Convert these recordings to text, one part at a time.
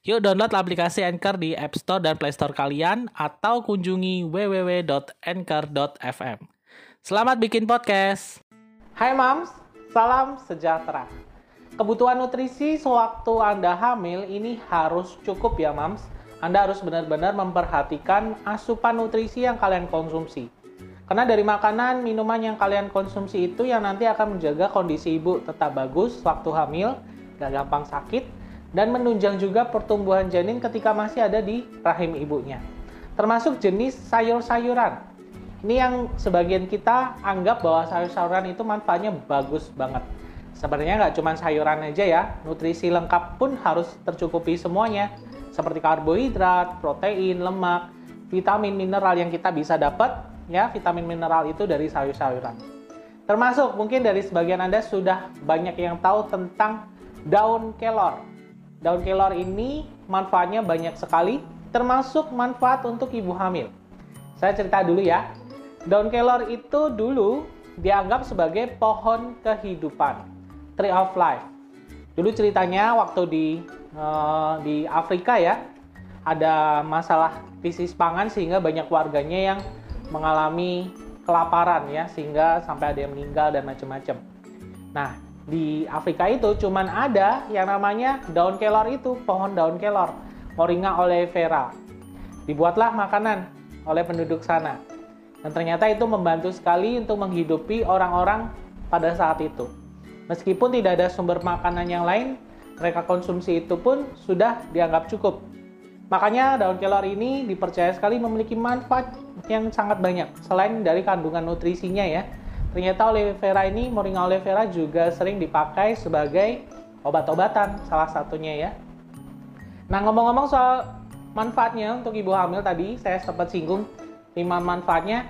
Yuk download aplikasi Anchor di App Store dan Play Store kalian atau kunjungi www.anchor.fm. Selamat bikin podcast. Hai Mams, salam sejahtera. Kebutuhan nutrisi sewaktu Anda hamil ini harus cukup ya Mams. Anda harus benar-benar memperhatikan asupan nutrisi yang kalian konsumsi. Karena dari makanan, minuman yang kalian konsumsi itu yang nanti akan menjaga kondisi ibu tetap bagus waktu hamil, gak gampang sakit, dan menunjang juga pertumbuhan janin ketika masih ada di rahim ibunya. Termasuk jenis sayur-sayuran. Ini yang sebagian kita anggap bahwa sayur-sayuran itu manfaatnya bagus banget. Sebenarnya nggak cuma sayuran aja ya, nutrisi lengkap pun harus tercukupi semuanya. Seperti karbohidrat, protein, lemak, vitamin, mineral yang kita bisa dapat, ya vitamin mineral itu dari sayur-sayuran. Termasuk mungkin dari sebagian Anda sudah banyak yang tahu tentang daun kelor Daun kelor ini manfaatnya banyak sekali, termasuk manfaat untuk ibu hamil. Saya cerita dulu ya. Daun kelor itu dulu dianggap sebagai pohon kehidupan, tree of life. Dulu ceritanya waktu di uh, di Afrika ya, ada masalah krisis pangan sehingga banyak warganya yang mengalami kelaparan ya, sehingga sampai ada yang meninggal dan macam-macam. Nah, di Afrika itu cuman ada yang namanya daun kelor itu, pohon daun kelor, Moringa oleifera. Dibuatlah makanan oleh penduduk sana. Dan ternyata itu membantu sekali untuk menghidupi orang-orang pada saat itu. Meskipun tidak ada sumber makanan yang lain, mereka konsumsi itu pun sudah dianggap cukup. Makanya daun kelor ini dipercaya sekali memiliki manfaat yang sangat banyak selain dari kandungan nutrisinya ya Ternyata aloe vera ini, moringa aloe vera juga sering dipakai sebagai obat-obatan salah satunya ya. Nah ngomong-ngomong soal manfaatnya untuk ibu hamil tadi saya sempat singgung lima manfaatnya.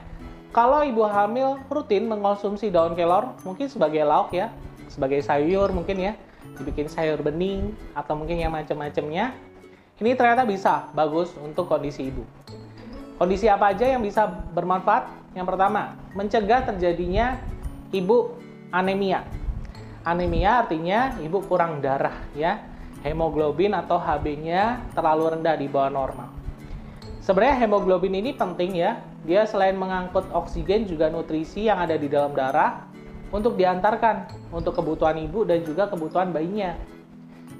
Kalau ibu hamil rutin mengkonsumsi daun kelor mungkin sebagai lauk ya, sebagai sayur mungkin ya, dibikin sayur bening atau mungkin yang macam-macamnya. Ini ternyata bisa bagus untuk kondisi ibu. Kondisi apa aja yang bisa bermanfaat? Yang pertama, mencegah terjadinya ibu anemia. Anemia artinya ibu kurang darah ya. Hemoglobin atau HB-nya terlalu rendah di bawah normal. Sebenarnya hemoglobin ini penting ya. Dia selain mengangkut oksigen juga nutrisi yang ada di dalam darah untuk diantarkan untuk kebutuhan ibu dan juga kebutuhan bayinya.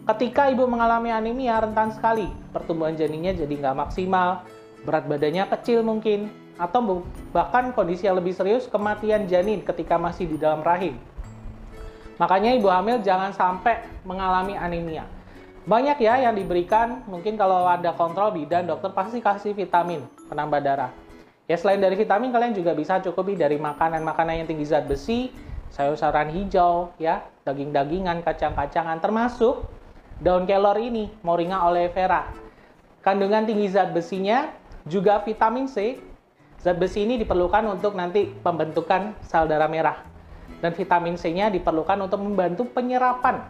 Ketika ibu mengalami anemia rentan sekali, pertumbuhan janinnya jadi nggak maksimal, berat badannya kecil mungkin, atau bahkan kondisi yang lebih serius kematian janin ketika masih di dalam rahim. Makanya ibu hamil jangan sampai mengalami anemia. Banyak ya yang diberikan, mungkin kalau ada kontrol bidan dokter pasti kasih vitamin penambah darah. Ya selain dari vitamin kalian juga bisa cukupi dari makanan-makanan yang tinggi zat besi, sayur-sayuran hijau, ya, daging-dagingan, kacang-kacangan termasuk daun kelor ini, Moringa oleifera. Kandungan tinggi zat besinya juga vitamin C Zat besi ini diperlukan untuk nanti pembentukan sel darah merah. Dan vitamin C-nya diperlukan untuk membantu penyerapan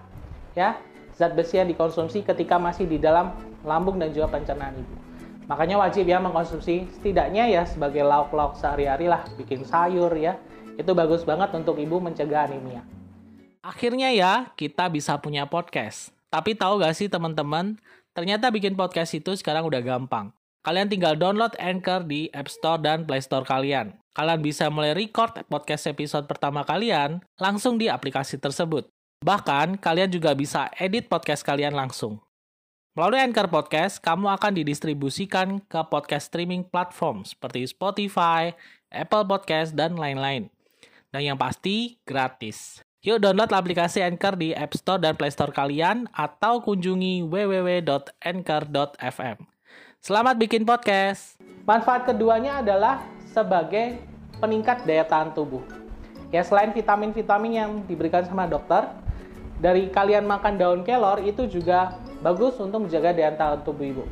ya zat besi yang dikonsumsi ketika masih di dalam lambung dan juga pencernaan ibu. Makanya wajib ya mengkonsumsi setidaknya ya sebagai lauk-lauk sehari-hari lah, bikin sayur ya. Itu bagus banget untuk ibu mencegah anemia. Akhirnya ya, kita bisa punya podcast. Tapi tahu gak sih teman-teman, ternyata bikin podcast itu sekarang udah gampang. Kalian tinggal download Anchor di App Store dan Play Store kalian. Kalian bisa mulai record podcast episode pertama kalian langsung di aplikasi tersebut. Bahkan, kalian juga bisa edit podcast kalian langsung. Melalui Anchor Podcast, kamu akan didistribusikan ke podcast streaming platform seperti Spotify, Apple Podcast, dan lain-lain. Dan yang pasti, gratis. Yuk download aplikasi Anchor di App Store dan Play Store kalian atau kunjungi www.anchor.fm. Selamat bikin podcast. Manfaat keduanya adalah sebagai peningkat daya tahan tubuh. Ya selain vitamin-vitamin yang diberikan sama dokter, dari kalian makan daun kelor itu juga bagus untuk menjaga daya tahan tubuh ibu.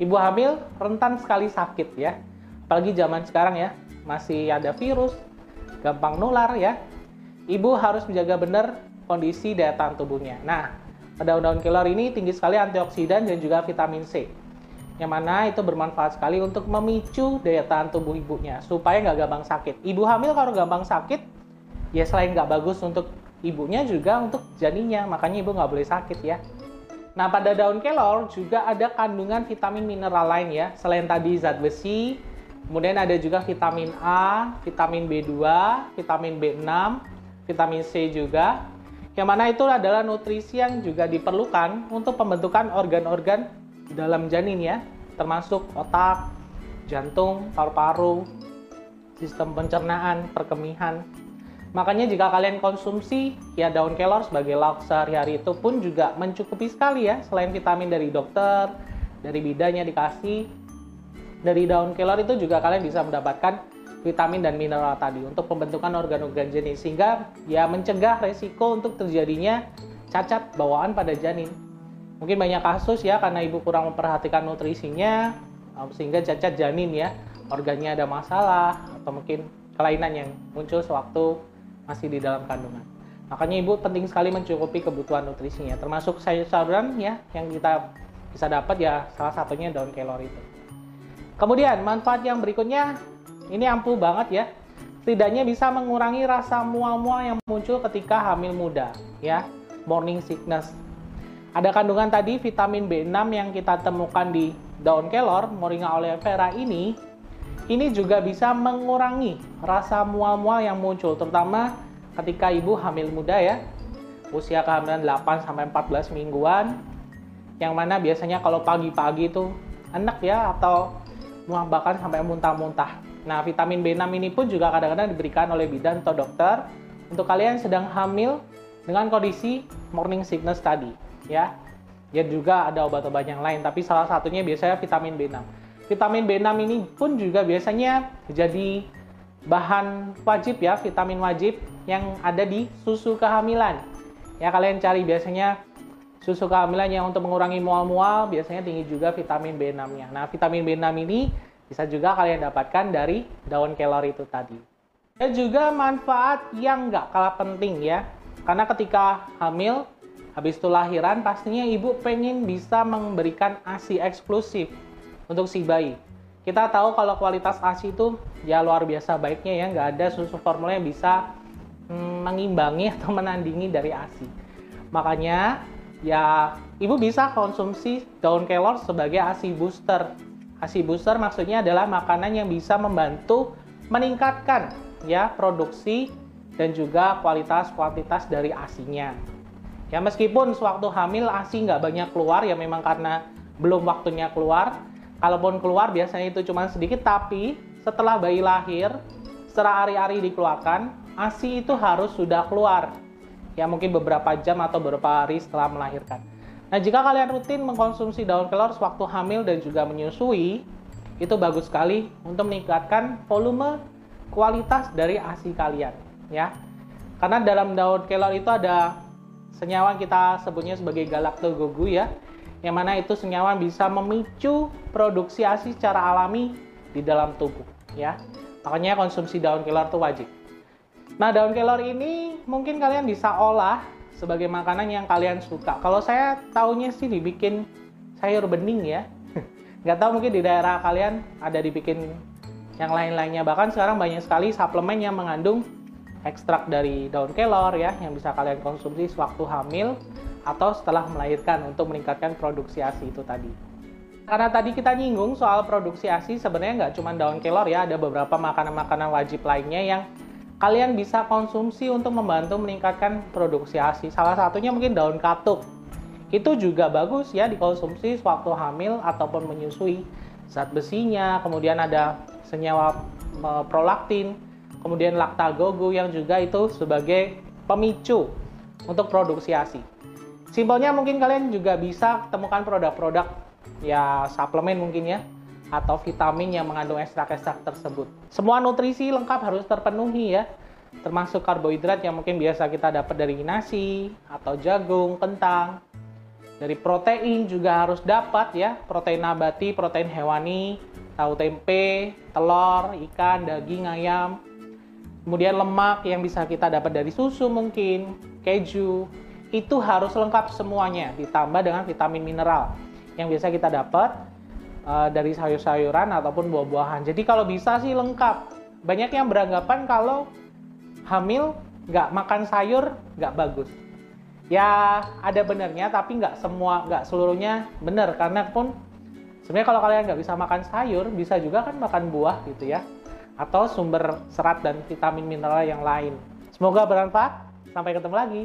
Ibu hamil rentan sekali sakit ya. Apalagi zaman sekarang ya, masih ada virus, gampang nular ya. Ibu harus menjaga benar kondisi daya tahan tubuhnya. Nah, pada daun-daun kelor ini tinggi sekali antioksidan dan juga vitamin C. Yang mana itu bermanfaat sekali untuk memicu daya tahan tubuh ibunya supaya nggak gampang sakit. Ibu hamil kalau gampang sakit, ya selain nggak bagus untuk ibunya juga untuk janinnya, makanya ibu nggak boleh sakit ya. Nah, pada daun kelor juga ada kandungan vitamin mineral lain ya, selain tadi zat besi, kemudian ada juga vitamin A, vitamin B2, vitamin B6, vitamin C juga, yang mana itu adalah nutrisi yang juga diperlukan untuk pembentukan organ-organ dalam janin ya, termasuk otak, jantung, paru-paru, sistem pencernaan, perkemihan, Makanya jika kalian konsumsi ya daun kelor sebagai lauk sehari-hari itu pun juga mencukupi sekali ya. Selain vitamin dari dokter, dari bidanya dikasih, dari daun kelor itu juga kalian bisa mendapatkan vitamin dan mineral tadi untuk pembentukan organ-organ janin sehingga ya mencegah resiko untuk terjadinya cacat bawaan pada janin. Mungkin banyak kasus ya karena ibu kurang memperhatikan nutrisinya sehingga cacat janin ya organnya ada masalah atau mungkin kelainan yang muncul sewaktu masih di dalam kandungan. Makanya ibu penting sekali mencukupi kebutuhan nutrisinya, termasuk sayur-sayuran ya yang kita bisa dapat ya salah satunya daun kelor itu. Kemudian manfaat yang berikutnya ini ampuh banget ya. Setidaknya bisa mengurangi rasa mual-mual yang muncul ketika hamil muda ya, morning sickness. Ada kandungan tadi vitamin B6 yang kita temukan di daun kelor, Moringa oleifera ini ini juga bisa mengurangi rasa mual-mual yang muncul, terutama ketika ibu hamil muda ya, usia kehamilan 8 sampai 14 mingguan, yang mana biasanya kalau pagi-pagi itu enak ya atau bahkan sampai muntah-muntah. Nah, vitamin B6 ini pun juga kadang-kadang diberikan oleh bidan atau dokter. Untuk kalian sedang hamil dengan kondisi morning sickness tadi, ya. Ya juga ada obat-obat yang lain, tapi salah satunya biasanya vitamin B6 vitamin B6 ini pun juga biasanya jadi bahan wajib ya, vitamin wajib yang ada di susu kehamilan. Ya kalian cari biasanya susu kehamilan yang untuk mengurangi mual-mual biasanya tinggi juga vitamin B6-nya. Nah, vitamin B6 ini bisa juga kalian dapatkan dari daun kelor itu tadi. Dan juga manfaat yang nggak kalah penting ya. Karena ketika hamil, habis itu lahiran, pastinya ibu pengen bisa memberikan ASI eksklusif untuk si bayi. Kita tahu kalau kualitas ASI itu ya luar biasa baiknya ya, nggak ada susu formula yang bisa hmm, mengimbangi atau menandingi dari ASI. Makanya ya ibu bisa konsumsi daun kelor sebagai ASI booster. ASI booster maksudnya adalah makanan yang bisa membantu meningkatkan ya produksi dan juga kualitas kuantitas dari asinya. Ya meskipun sewaktu hamil asi nggak banyak keluar ya memang karena belum waktunya keluar, Kalaupun keluar biasanya itu cuma sedikit, tapi setelah bayi lahir, setelah ari-ari dikeluarkan, ASI itu harus sudah keluar. Ya mungkin beberapa jam atau beberapa hari setelah melahirkan. Nah jika kalian rutin mengkonsumsi daun kelor sewaktu hamil dan juga menyusui, itu bagus sekali untuk meningkatkan volume kualitas dari ASI kalian. ya. Karena dalam daun kelor itu ada senyawa kita sebutnya sebagai galaktogogu ya, yang mana itu senyawa bisa memicu produksi ASI secara alami di dalam tubuh ya. Makanya konsumsi daun kelor itu wajib. Nah, daun kelor ini mungkin kalian bisa olah sebagai makanan yang kalian suka. Kalau saya tahunya sih dibikin sayur bening ya. Nggak tahu mungkin di daerah kalian ada dibikin yang lain-lainnya. Bahkan sekarang banyak sekali suplemen yang mengandung ekstrak dari daun kelor ya yang bisa kalian konsumsi sewaktu hamil atau setelah melahirkan untuk meningkatkan produksi ASI itu tadi. Karena tadi kita nyinggung soal produksi ASI, sebenarnya nggak cuma daun kelor ya, ada beberapa makanan-makanan wajib lainnya yang kalian bisa konsumsi untuk membantu meningkatkan produksi ASI. Salah satunya mungkin daun katuk. Itu juga bagus ya dikonsumsi sewaktu hamil ataupun menyusui. Zat besinya, kemudian ada senyawa e, prolaktin, kemudian laktagogu yang juga itu sebagai pemicu untuk produksi ASI. Simpelnya mungkin kalian juga bisa temukan produk-produk ya suplemen mungkin ya atau vitamin yang mengandung ekstrak-ekstrak tersebut. Semua nutrisi lengkap harus terpenuhi ya, termasuk karbohidrat yang mungkin biasa kita dapat dari nasi atau jagung, kentang. Dari protein juga harus dapat ya, protein nabati, protein hewani, tahu tempe, telur, ikan, daging, ayam. Kemudian lemak yang bisa kita dapat dari susu mungkin, keju. Itu harus lengkap semuanya, ditambah dengan vitamin mineral yang biasa kita dapat uh, dari sayur-sayuran ataupun buah-buahan. Jadi kalau bisa sih lengkap. Banyak yang beranggapan kalau hamil nggak makan sayur nggak bagus ya ada benernya tapi nggak semua nggak seluruhnya bener karena pun sebenarnya kalau kalian nggak bisa makan sayur bisa juga kan makan buah gitu ya atau sumber serat dan vitamin mineral yang lain. Semoga bermanfaat. Sampai ketemu lagi